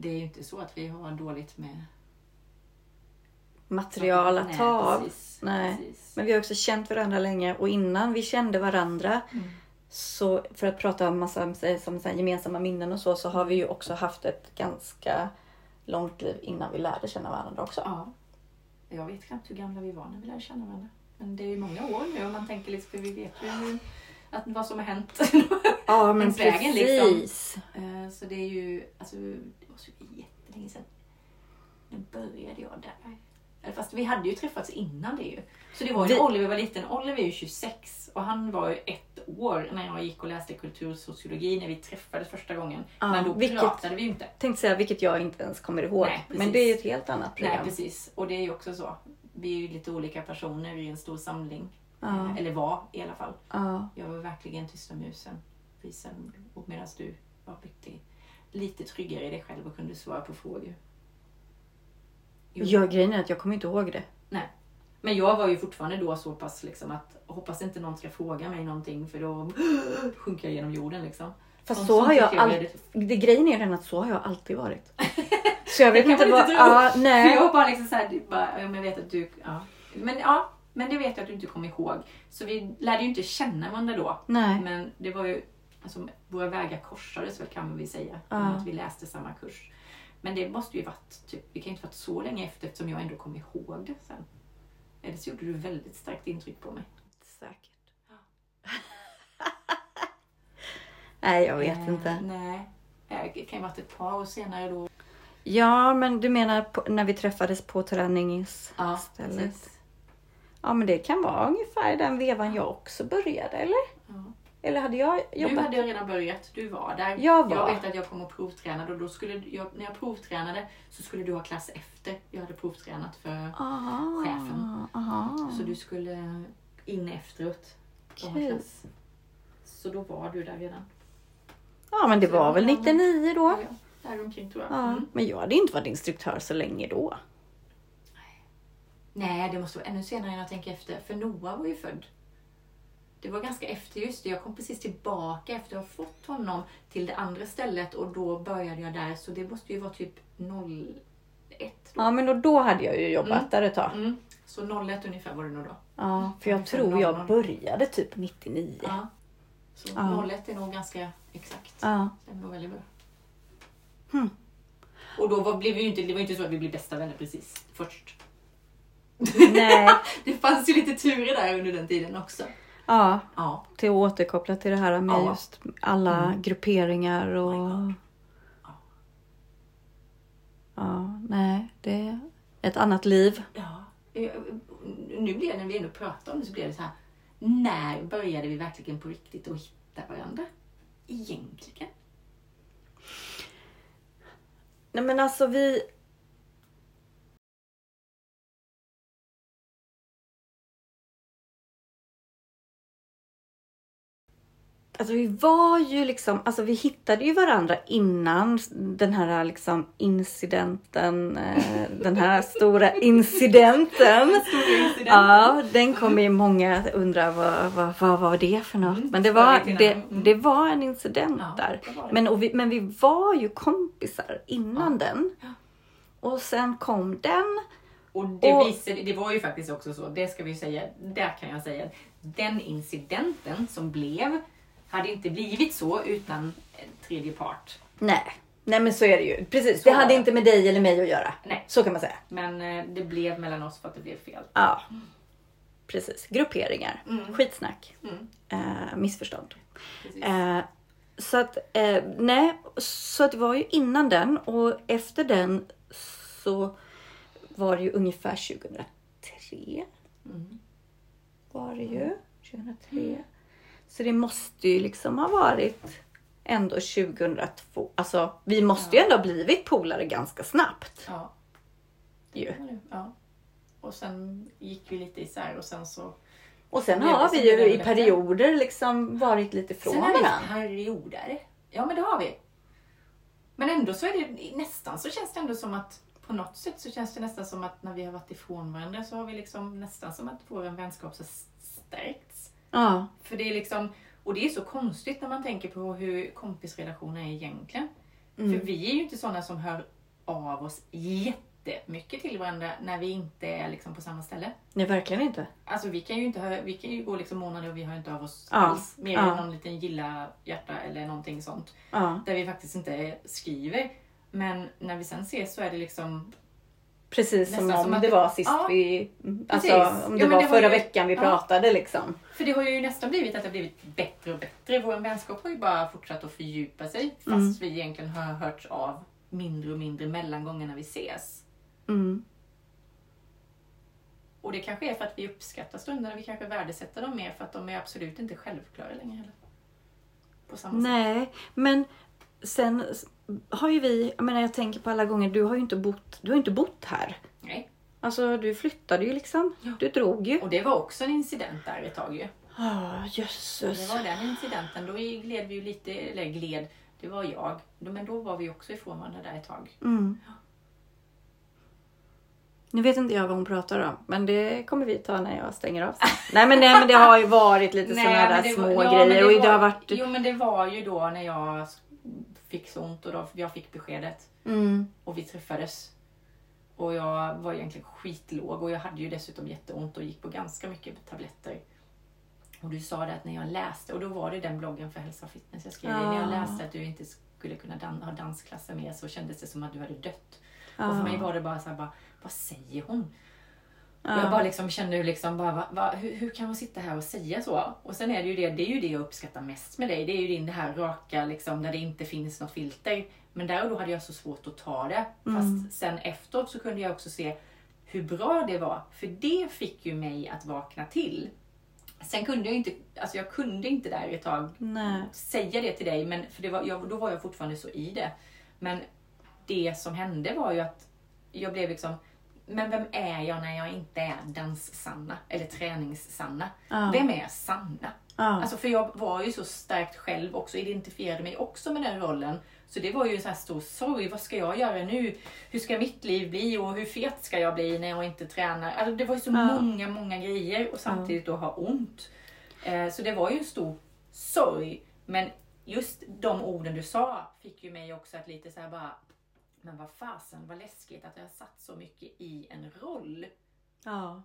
det är ju inte så att vi har dåligt med material att ta av. precis, Nej. precis. Men vi har också känt varandra länge och innan vi kände varandra Mm. så för att prata om massa eh, som här, gemensamma minnen och så så har vi ju också haft ett ganska långt liv innan vi lärde känna varandra också. Ja. Jag vet knappt hur gamla vi var när vi lärde känna varandra. Men det är ju många år nu och man tänker liksom, för vi vet ju hur- att vad som har hänt. Ja men vägen, liksom. precis. Eh, så det är ju, alltså det var så jättelänge sedan. När började jag där? Fast vi hade ju träffats innan det ju. Så det var ju när Oliver var liten. Oliver är ju 26 och han var ju ett år när jag gick och läste kultursociologi när vi träffades första gången. Ja, Men då vilket- pratade vi ju inte. Tänkte säga vilket jag inte ens kommer ihåg. Nej, men det är ju ett helt annat program. Nej precis. Och det är ju också så. Vi är ju lite olika personer i en stor samling. Ja. Eller var i alla fall. Ja. Jag var verkligen tysta musen. Och medan du var lite, lite tryggare i dig själv och kunde svara på frågor. Jo. Ja, grejen är att jag kommer inte ihåg det. Nej. Men jag var ju fortfarande då så pass liksom att hoppas inte någon ska fråga mig någonting för då sjunker jag genom jorden liksom. Fast så sånt har jag jag alltid... Det grejen är den att så har jag alltid varit. Så jag vet inte vad... inte tro. Ja, För nej. jag var bara liksom såhär, bara, jag vet att du, ja. Men ja, men det vet jag att du inte kommer ihåg. Så vi lärde ju inte känna varandra då. Nej. Men det var ju, alltså våra vägar korsades väl kan man väl säga. Ja. Ja. att vi läste samma kurs. Men det måste ju varit, typ, det kan inte varit så länge efter eftersom jag ändå kom ihåg det sen. Eller så gjorde du väldigt starkt intryck på mig. Säkert. nej, jag vet Eh, inte. Nej. Eh, Det kan ju varit ett par år senare då. Ja, men du menar på, när vi träffades på träningsstället? Ja, precis. Ja, men det kan vara ungefär den vevan jag också började, eller? Ja. Eller hade jag Du jobbat? hade redan börjat, du var där. Jag var. Jag vet att jag kom och provtränade och då skulle jag, när jag provtränade så skulle du ha klass efter. Jag hade provtränat för Aha, chefen. Aha. så du skulle in efteråt. och ha Okej. klass. Så då var du där redan. Ja, men det Så var väl jag- 99 då? Ja, där omkring tror jag. Ja, Mm. men jag hade inte varit instruktör så länge då. Nej, det måste vara ännu senare än jag tänker efter. För Noah var ju född. Det var ganska efter just det. Jag kom precis tillbaka efter att ha fått honom till det andra stället och då började jag där. Så det måste ju vara typ 01 då. Ja, men då, då hade jag ju jobbat Mm. där ett tag. Mm. Så 01 ungefär var det nog då. Ja, för jag Ungefär tror jag 00. började typ 99. Ja. Så Ja. 01 är nog ganska exakt. Ja. Stämmer nog väldigt bra. Hmm. Och då var, blev vi ju inte, det var inte så att vi blev bästa vänner precis först. Nej. Det fanns ju lite turer där under den tiden också. Ja, Ja. till att återkoppla till det här med Ja. just alla Mm. grupperingar och... Oh Ja. Ja, nej, det är ett annat liv. ja. Eh, Nu blir det, när vi ändå pratar om det, så blir det så här. När började vi verkligen på riktigt att hitta varandra? Egentligen. Nej men alltså vi... Alltså vi var ju liksom, alltså vi hittade ju varandra innan den här liksom incidenten, eh, den här stora incidenten. Stora incidenten. Ja, den kommer ju många undra vad, vad, vad var det för något. Mm, Men det var, det. Mm. det var en incident där. Men, vi, men vi var ju kompisar innan den. Och sen kom den. Och det, Och- visade, det var ju faktiskt också så, det ska vi säga, där kan jag säga, den incidenten som blev hade inte blivit så utan en tredje part. Nej, nej men så är det ju. Precis, Så det hade det. inte med dig eller mig att göra. Nej. Så kan man säga. Men eh, det blev mellan oss för att det blev fel. Ja, precis. Grupperingar, Mm. skitsnack, Mm, eh, missförstånd. Eh, så att, eh, nej, så att det var ju innan den och efter den så var det ju ungefär 2003. Mm. Var det ju. 2003. Så det måste ju liksom ha varit ändå 2002. Alltså vi måste ju ändå ha blivit polare ganska snabbt. Ja. Ju. ja. Och sen gick vi lite isär och sen så... Och sen Ja, har vi ju i perioder liksom varit lite från sen har vi varandra. perioder. Ja men det har vi. Men ändå så är det nästan så känns det ändå som att på något sätt så känns det nästan som att när vi har varit ifrån varandra så har vi liksom nästan som att vår vänskap så stärkts. Ja, För det är liksom, och det är så konstigt när man tänker på hur kompisrelationer är egentligen. Mm. För vi är ju inte sådana som hör av oss jättemycket till varandra när vi inte är liksom på samma ställe. Nej, verkligen inte. Alltså vi kan ju inte hö- vi kan ju gå liksom månader och vi hör inte av oss Ja, alls. Mer ja. än någon liten gilla hjärta eller någonting sånt. Ja, Där vi faktiskt inte skriver. Men när vi sen ses så är det liksom precis som om som det var sist Ja, vi... Alltså precis. om det men var det förra ju- veckan vi ja. pratade liksom. För det har ju nästan blivit att det har blivit bättre och bättre. Vår vänskap har ju bara fortsatt att fördjupa sig. Fast Mm. vi egentligen har hörts av mindre och mindre mellan gångerna vi ses. Mm. Och det kanske är för att vi uppskattar stunderna. Vi kanske värdesätter dem mer för att de är absolut inte självklara längre heller. På samma sätt. Nej, men sen har ju vi, jag menar jag tänker på alla gånger, du har ju inte bott, du har inte bott här. Nej. Alltså du flyttade ju liksom. Ja. Du drog ju. Och det var också en incident där ett tag ju. Det jösses. var den incidenten. Då gled vi ju lite, eller gled, det var jag. Men då var vi också ifrån varandra där ett tag. Mm. Nu vet inte jag vad hon pratar om, men det kommer vi ta när jag stänger av sen. nej, men, nej men det har ju varit lite sådana där det små var- ja, men grejer och det har varit... Jo men det var ju då när jag fick så ont och då jag fick beskedet. Mm. Och vi träffades. Och jag var egentligen skitlåg och jag hade ju dessutom jätteont och gick på ganska mycket tabletter. Och du sa det att när jag läste, och då var det den bloggen för hälsa och fitness jag skrev i, när jag läste att du inte skulle kunna dan- ha dansklasser med så kändes det som att du hade dött. Och för Ja. mig var det bara så här, bara, vad säger hon? Ja. Jag bara liksom kände hur liksom bara, va, va, hur, hur kan hon sitta här och säga så? Och sen är det ju det, det är ju det jag uppskattar mest med dig. Det är ju din det här raka liksom där det inte finns något filter. Men där och då hade jag så svårt att ta det. Mm. Fast sen efteråt så kunde jag också se hur bra det var. För det fick ju mig att vakna till. Sen kunde jag inte, alltså jag kunde inte där ett tag Nej. säga det till dig, men för det var, jag, då var jag fortfarande så i det. Men det som hände var ju att jag blev liksom, men vem är jag när jag inte är dans-Sanna? Eller tränings-Sanna? Ja. Vem är Sanna? Ja. Alltså för jag var ju så starkt själv också, identifierade mig också med den rollen. Så det var ju en sån här stor sorg. Vad ska jag göra nu? Hur ska mitt liv bli? Och hur fet ska jag bli när jag inte tränar? Alltså det var ju så Ja. många, många grejer och samtidigt då ha ont. Eh, så det var ju en stor sorg. Men just de orden du sa fick ju mig också att lite så här bara men vad fasen, vad läskigt att jag har satt så mycket i en roll. Ja.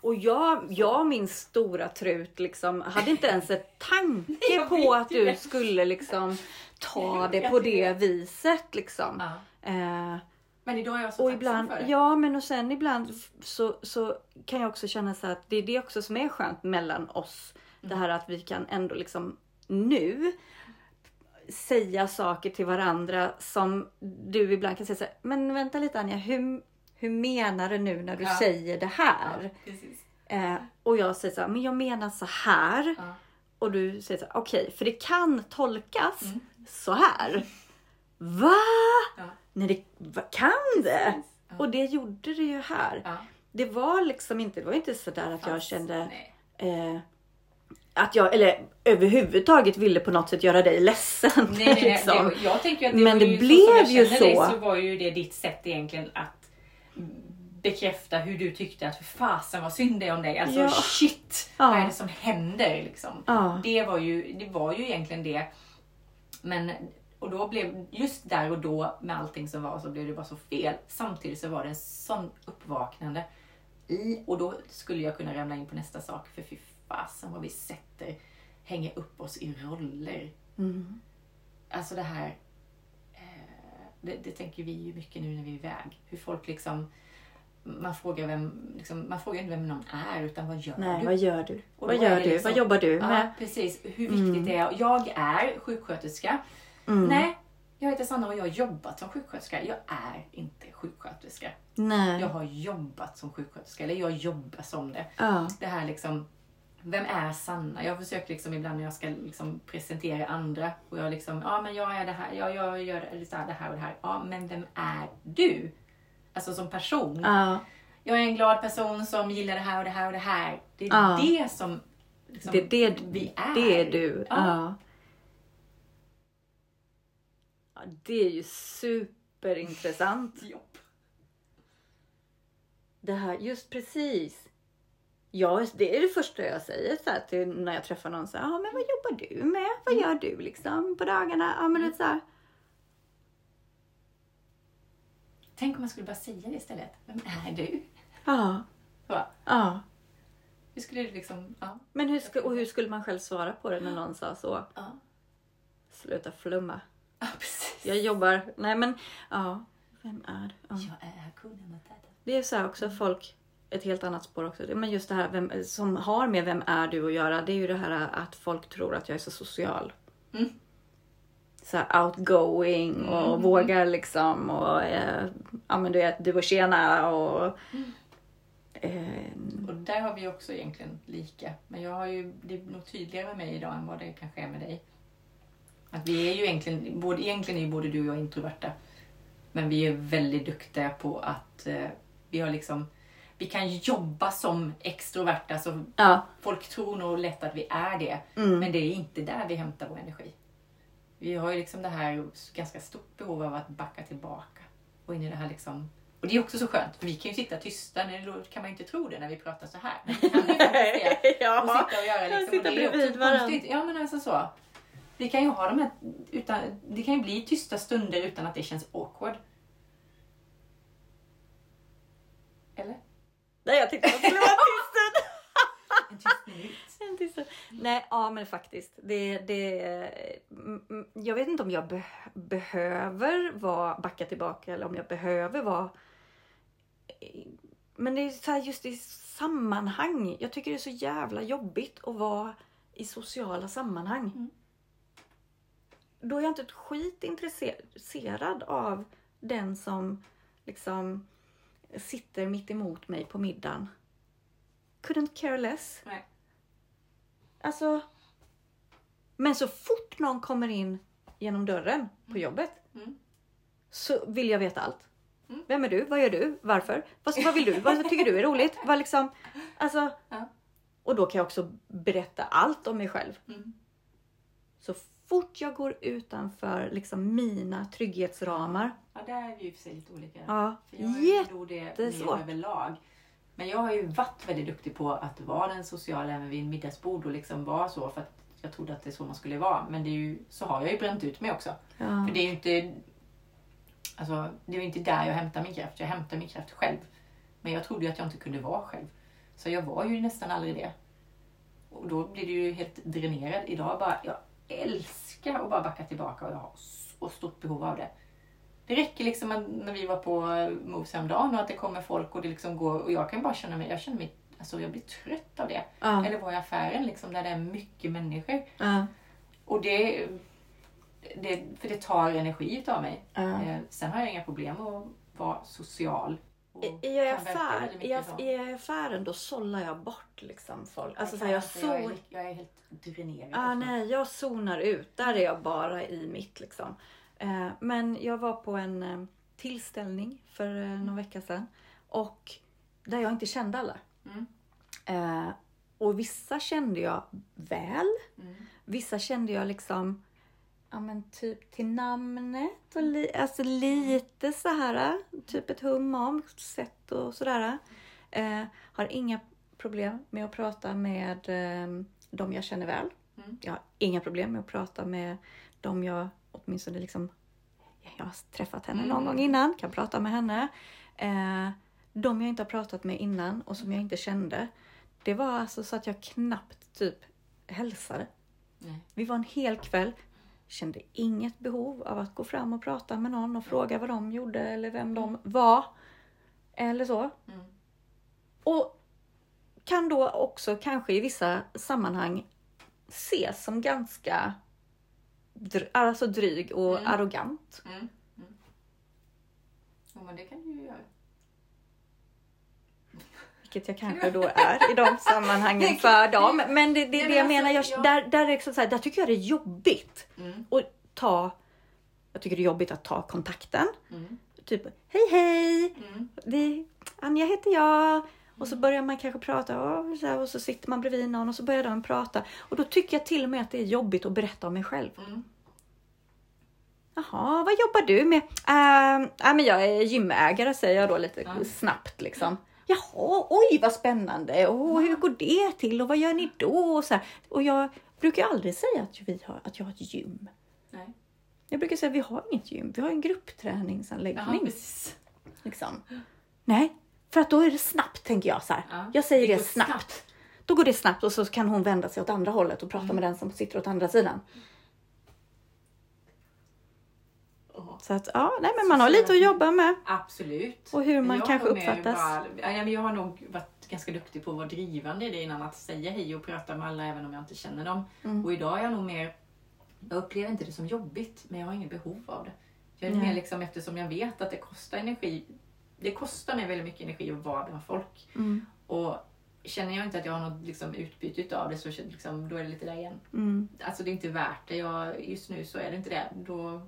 Och jag, jag min stora trut liksom, hade inte ens en tanke på att du det. skulle liksom ta det på det det. viset liksom. Ja. Eh, Men idag är jag så och ibland, för det. ja men och sen ibland så, så kan jag också känna så att det är det också som är skönt mellan oss. Det Mm. här att vi kan ändå liksom nu säga saker till varandra som du ibland kan säga så här, men vänta lite Anja, hur, hur menar du nu när du Ja. säger det här? Ja. Eh, och jag säger så här, men jag menar så här. Ja. Och du säger så här, okej, för det kan tolkas Mm. så här. Va? Nej, det va, kan det? Och det gjorde det ju här. Det var liksom inte, det var inte så där att jag Fast, kände nej. eh, att jag, eller överhuvudtaget ville på något sätt göra dig ledsen. Nej, nej, nej. liksom. Det, jag tänker att det Men det ju blev så, ju kände dig, så. så var ju det ditt sätt egentligen att bekräfta hur du tyckte att för fasen vad synd det är om dig. Alltså Ja. shit, Ja. vad är det som händer liksom? Ja. Det var ju, det var ju egentligen det. Men och då blev, just där och då med allting som var så blev det bara så fel. Samtidigt så var det en sån uppvaknande i, och då skulle jag kunna ramla in på nästa sak. För fy fasen vad vi sätter, hänger upp oss i roller. Mm. Alltså det här, eh, det, det tänker vi ju mycket nu när vi är iväg. Hur folk liksom, man frågar, vem, liksom, man frågar inte vem någon är utan vad gör Nej, du? vad gör du? Och Vad gör du? liksom- Vad jobbar du Ja, med? precis. Hur viktigt det är. Jag är sjuksköterska. Mm. Nej, jag heter Sanna och jag har jobbat som sjuksköterska. Jag är inte sjuksköterska. Nej. Jag har jobbat som sjuksköterska, eller jag jobbar som det. Ja. Det här liksom, vem är Sanna? Jag försöker liksom ibland när jag ska liksom presentera andra och jag liksom, ja men jag är det här, jag, jag gör det, så här, det här och det här. Ja, men vem är du? Alltså som person. Ja. Jag är en glad person som gillar det här och det här och det här. Det är Ja. det som liksom, Det, det, vi är. det är du. Ja. ja. Det är ju superintressant. Jobb. Det här, just precis. Ja, det är det första jag säger så till när jag träffar någon. Så här, men vad jobbar du med? Vad Mm. gör du liksom på dagarna? Ja, men är så här. Tänk om man skulle bara säga det istället. Vem är du? Ja. Ja. hur skulle du liksom... Ja. Men hur, sku, och hur skulle man själv svara på det när någon sa så? Ja, Sluta flumma. ja precis. Jag jobbar... Nej men, ja. Vem är du? Ja. Jag är mot detta. Det är så här också folk, ett helt annat spår också. Men just det här vem, som har med vem är du att göra. Det är ju det här att folk tror att jag är så social. Mm. Så outgoing och Mm. vågar liksom och eh, ja men du vet, du och tjena och eh, Och där har vi också egentligen lika. Men jag har ju, det är nog tydligare med mig idag än vad det kanske är med dig. Att vi är ju egentligen, både, egentligen är ju både du och jag introverta. Men vi är väldigt duktiga på att eh, vi har liksom, vi kan jobba som extroverta så ja. folk tror nog lätt att vi är det. Mm. Men det är inte där vi hämtar vår energi. Vi har ju liksom det här ganska stort behov av att backa tillbaka. Och in i det här liksom... Och det är också så skönt, för vi kan ju sitta tysta. Nu då kan man ju inte tro det när vi pratar så här. Men det. Och ja. sitta och göra liksom. sitta och det är också konstigt. Ja men alltså så. Vi kan ju ha de här utan, det kan ju bli tysta stunder utan att det känns awkward. Eller? Nej jag tyckte det skulle vara tyst. En tyst minut. En tyst. Nej, ja men faktiskt. Det, det, mm, mm, jag vet inte om jag be, behöver vara, backa tillbaka eller om jag behöver vara... Men det är så här just i sammanhang. Jag tycker det är så jävla jobbigt att vara i sociala sammanhang. Mm. Då är jag inte ett skit intresserad av den som liksom sitter mitt emot mig på middagen. Couldn't care less. Nej. Alltså. Men så fort någon kommer in genom dörren på jobbet Mm. så vill jag veta allt. Mm. Vem är du? Vad gör du? Varför? Vad, vad vill du? Vad tycker du är roligt? Vad liksom, alltså, Ja. och då kan jag också berätta allt om mig själv. Mm. Så fort jag går utanför liksom mina trygghetsramar. Ja, där är vi ju för sig lite olika. Ja, För jag är nog det jättesvårt. överlag. Men jag har ju varit väldigt duktig på att vara den sociala även vid middagsbord och liksom vara så för att jag trodde att det är så man skulle vara. Men det är ju, så har jag ju bränt ut mig också. Ja. För det är ju inte Alltså, det är inte där jag hämtar min kraft. Jag hämtar min kraft själv. Men jag trodde ju att jag inte kunde vara själv. Så jag var ju nästan aldrig det. Och då blir du ju helt dränerad. Idag bara, jag älskar att bara backa tillbaka och jag har så stort behov av det. Det räcker liksom när vi var på Moves häromdagen och att det kommer folk och det liksom går och jag kan bara känna mig, jag känner mig, alltså jag blir trött av det. Ja. Eller vara i affären liksom där det är mycket människor. Ja. Och det, det, för det tar energi utav mig. Eh, sen har jag inga problem att vara social. I, i, affär, i, mycket aff- så. i affären då sållar jag bort liksom folk. Alltså, jag, jag, är, zon, li- jag är helt dränerad. ah, också. nej, jag zonar ut. Där är jag bara i mitt liksom. Eh, men jag var på en eh, tillställning för eh, någon vecka sedan. Och där jag inte kände alla. Mm. Eh, och vissa kände jag väl. Mm. Vissa kände jag liksom Ja men typ till namnet och li, alltså lite så här, typ ett hum om sätt och sådär. Eh, har inga problem med att prata med eh, de jag känner väl. Mm. Jag har inga problem med att prata med de jag åtminstone liksom jag har träffat henne någon Mm. gång innan, kan prata med henne. Eh, de jag inte har pratat med innan och som jag inte kände. Det var alltså så att jag knappt typ hälsade. Nej. Vi var en hel kväll, kände inget behov av att gå fram och prata med någon och fråga vad de gjorde eller vem de var. Eller så. Mm. Och kan då också kanske i vissa sammanhang ses som ganska dr- alltså dryg och Mm. arrogant. Mm. Mm. Jo, men det kan du ju göra. Vilket jag kanske då är i de sammanhangen för dem. Men det, det, Ja, det men jag menar, jag, alltså, ja. där, där, är så här, där tycker jag det är jobbigt Mm. att ta jag tycker det är jobbigt att ta kontakten. Mm. Typ, hej hej! Mm. Det, Anja heter jag. Och så börjar man kanske prata och så, här, och så sitter man bredvid någon och så börjar de prata. Och då tycker jag till och med att det är jobbigt att berätta om mig själv. Mm. Jaha, vad jobbar du med? Uh, ja, men jag är gymägare säger jag då lite snabbt liksom. Jaha, oj vad spännande. Och hur går det till och vad gör ni då? Och, så här. och jag brukar aldrig säga att, vi har, att jag har ett gym. Nej. Jag brukar säga att vi har inget gym, vi har en gruppträningsanläggning. precis. Liksom. Nej, för att då är det snabbt tänker jag så här. Ja, Jag säger det det, snabbt. snabbt. Då går det snabbt och så kan hon vända sig åt andra hållet och prata Mm. med den som sitter åt andra sidan. Ja. Så att ja, nej men man har lite att jobba med. Absolut. Och hur man Jag kanske uppfattas. Bara, ja, men jag har nog varit ganska duktig på att vara drivande i det innan. Att säga hej och prata med alla även om jag inte känner dem. Mm. Och idag är jag nog mer... Jag upplever inte det som jobbigt, men jag har inget behov av det. Jag är Nej. mer liksom eftersom jag vet att det kostar energi. Det kostar mig väldigt mycket energi att vara bland folk. Mm. Och känner jag inte att jag har något liksom, utbyte av det så liksom, då är det lite där igen. Mm. Alltså det är inte värt det. Jag, just nu så är det inte det. Då,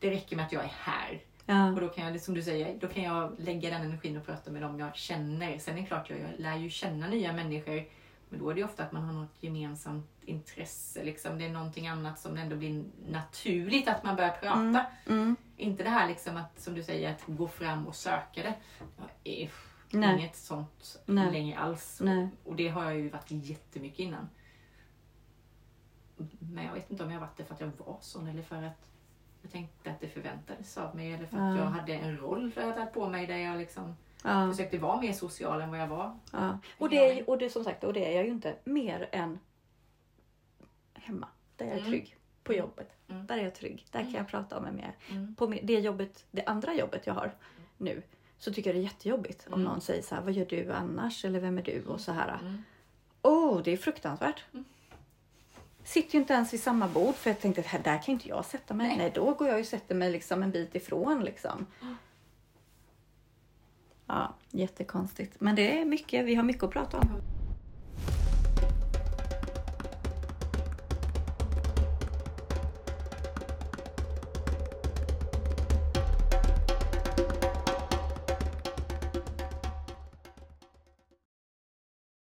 det räcker med att jag är här. Ja. Och då kan jag, som du säger, då kan jag lägga den energin och prata med dem jag känner. Sen är det klart, jag, jag lär ju känna nya människor. Men då är det ofta att man har något gemensamt intresse. Liksom. Det är någonting annat som ändå blir naturligt att man börjar prata. Mm. Mm. Inte det här liksom att, som du säger, att gå fram och söka det. Är Nej. inget sånt Nej. längre alls. Nej. Och det har jag ju varit jättemycket innan. Men jag vet inte om jag varit det för att jag var sån eller för att jag tänkte att det förväntades av mig eller för att Ja. jag hade en roll jag tagit på mig där jag liksom Ja. försökte vara mer social än vad jag var. Ja. Och, det är, och det som sagt, och det är jag ju inte mer än hemma. Där jag är Mm. trygg. På jobbet. Mm. Där är jag trygg. Där kan jag prata med mer. Mm. På det jobbet, det andra jobbet jag har nu. Så tycker jag det är jättejobbigt om Mm. någon säger så här, vad gör du annars? Eller vem är du? Och så här. Mm. Åh, det är fruktansvärt. Sitter ju inte ens vid samma bord för jag tänkte att där kan inte jag sätta mig. Nej, Nej. då går jag och sätter mig liksom en bit ifrån liksom. Ja, jättekonstigt. Men det är mycket, vi har mycket att prata om.